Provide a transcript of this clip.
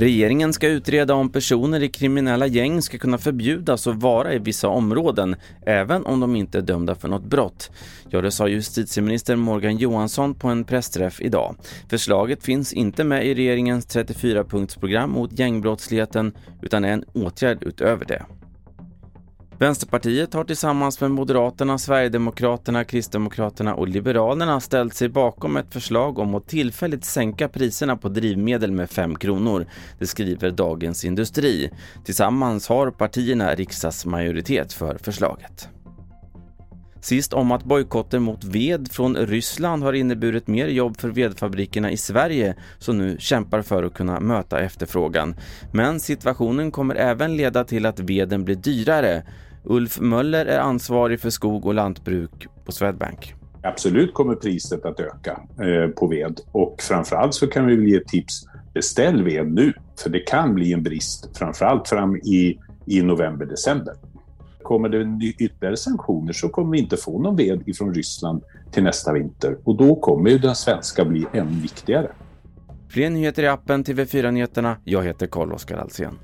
Regeringen ska utreda om personer i kriminella gäng ska kunna förbjudas att vara i vissa områden, även om de inte är dömda för något brott. Ja, det sa justitieminister Morgan Johansson på en pressträff idag. Förslaget finns inte med i regeringens 34-punktsprogram mot gängbrottsligheten, utan är en åtgärd utöver det. Vänsterpartiet har tillsammans med Moderaterna, Sverigedemokraterna, Kristdemokraterna och Liberalerna ställt sig bakom ett förslag om att tillfälligt sänka priserna på drivmedel med 5 kronor. Det skriver Dagens Industri. Tillsammans har partierna riksdagsmajoritet för förslaget. Sist om att bojkotten mot ved från Ryssland har inneburit mer jobb för vedfabrikerna i Sverige som nu kämpar för att kunna möta efterfrågan. Men situationen kommer även leda till att veden blir dyrare. Ulf Möller är ansvarig för skog och lantbruk på Swedbank. Absolut kommer priset att öka eh, på ved och framförallt så kan vi ge tips. Beställ ved nu, för det kan bli en brist framförallt fram i, i november-december. Kommer det ytterligare sanktioner så kommer vi inte få någon ved ifrån Ryssland till nästa vinter och då kommer ju den svenska bli än viktigare. Fler nyheter i appen TV4 Nyheterna. Jag heter Carl-Oskar Alsen.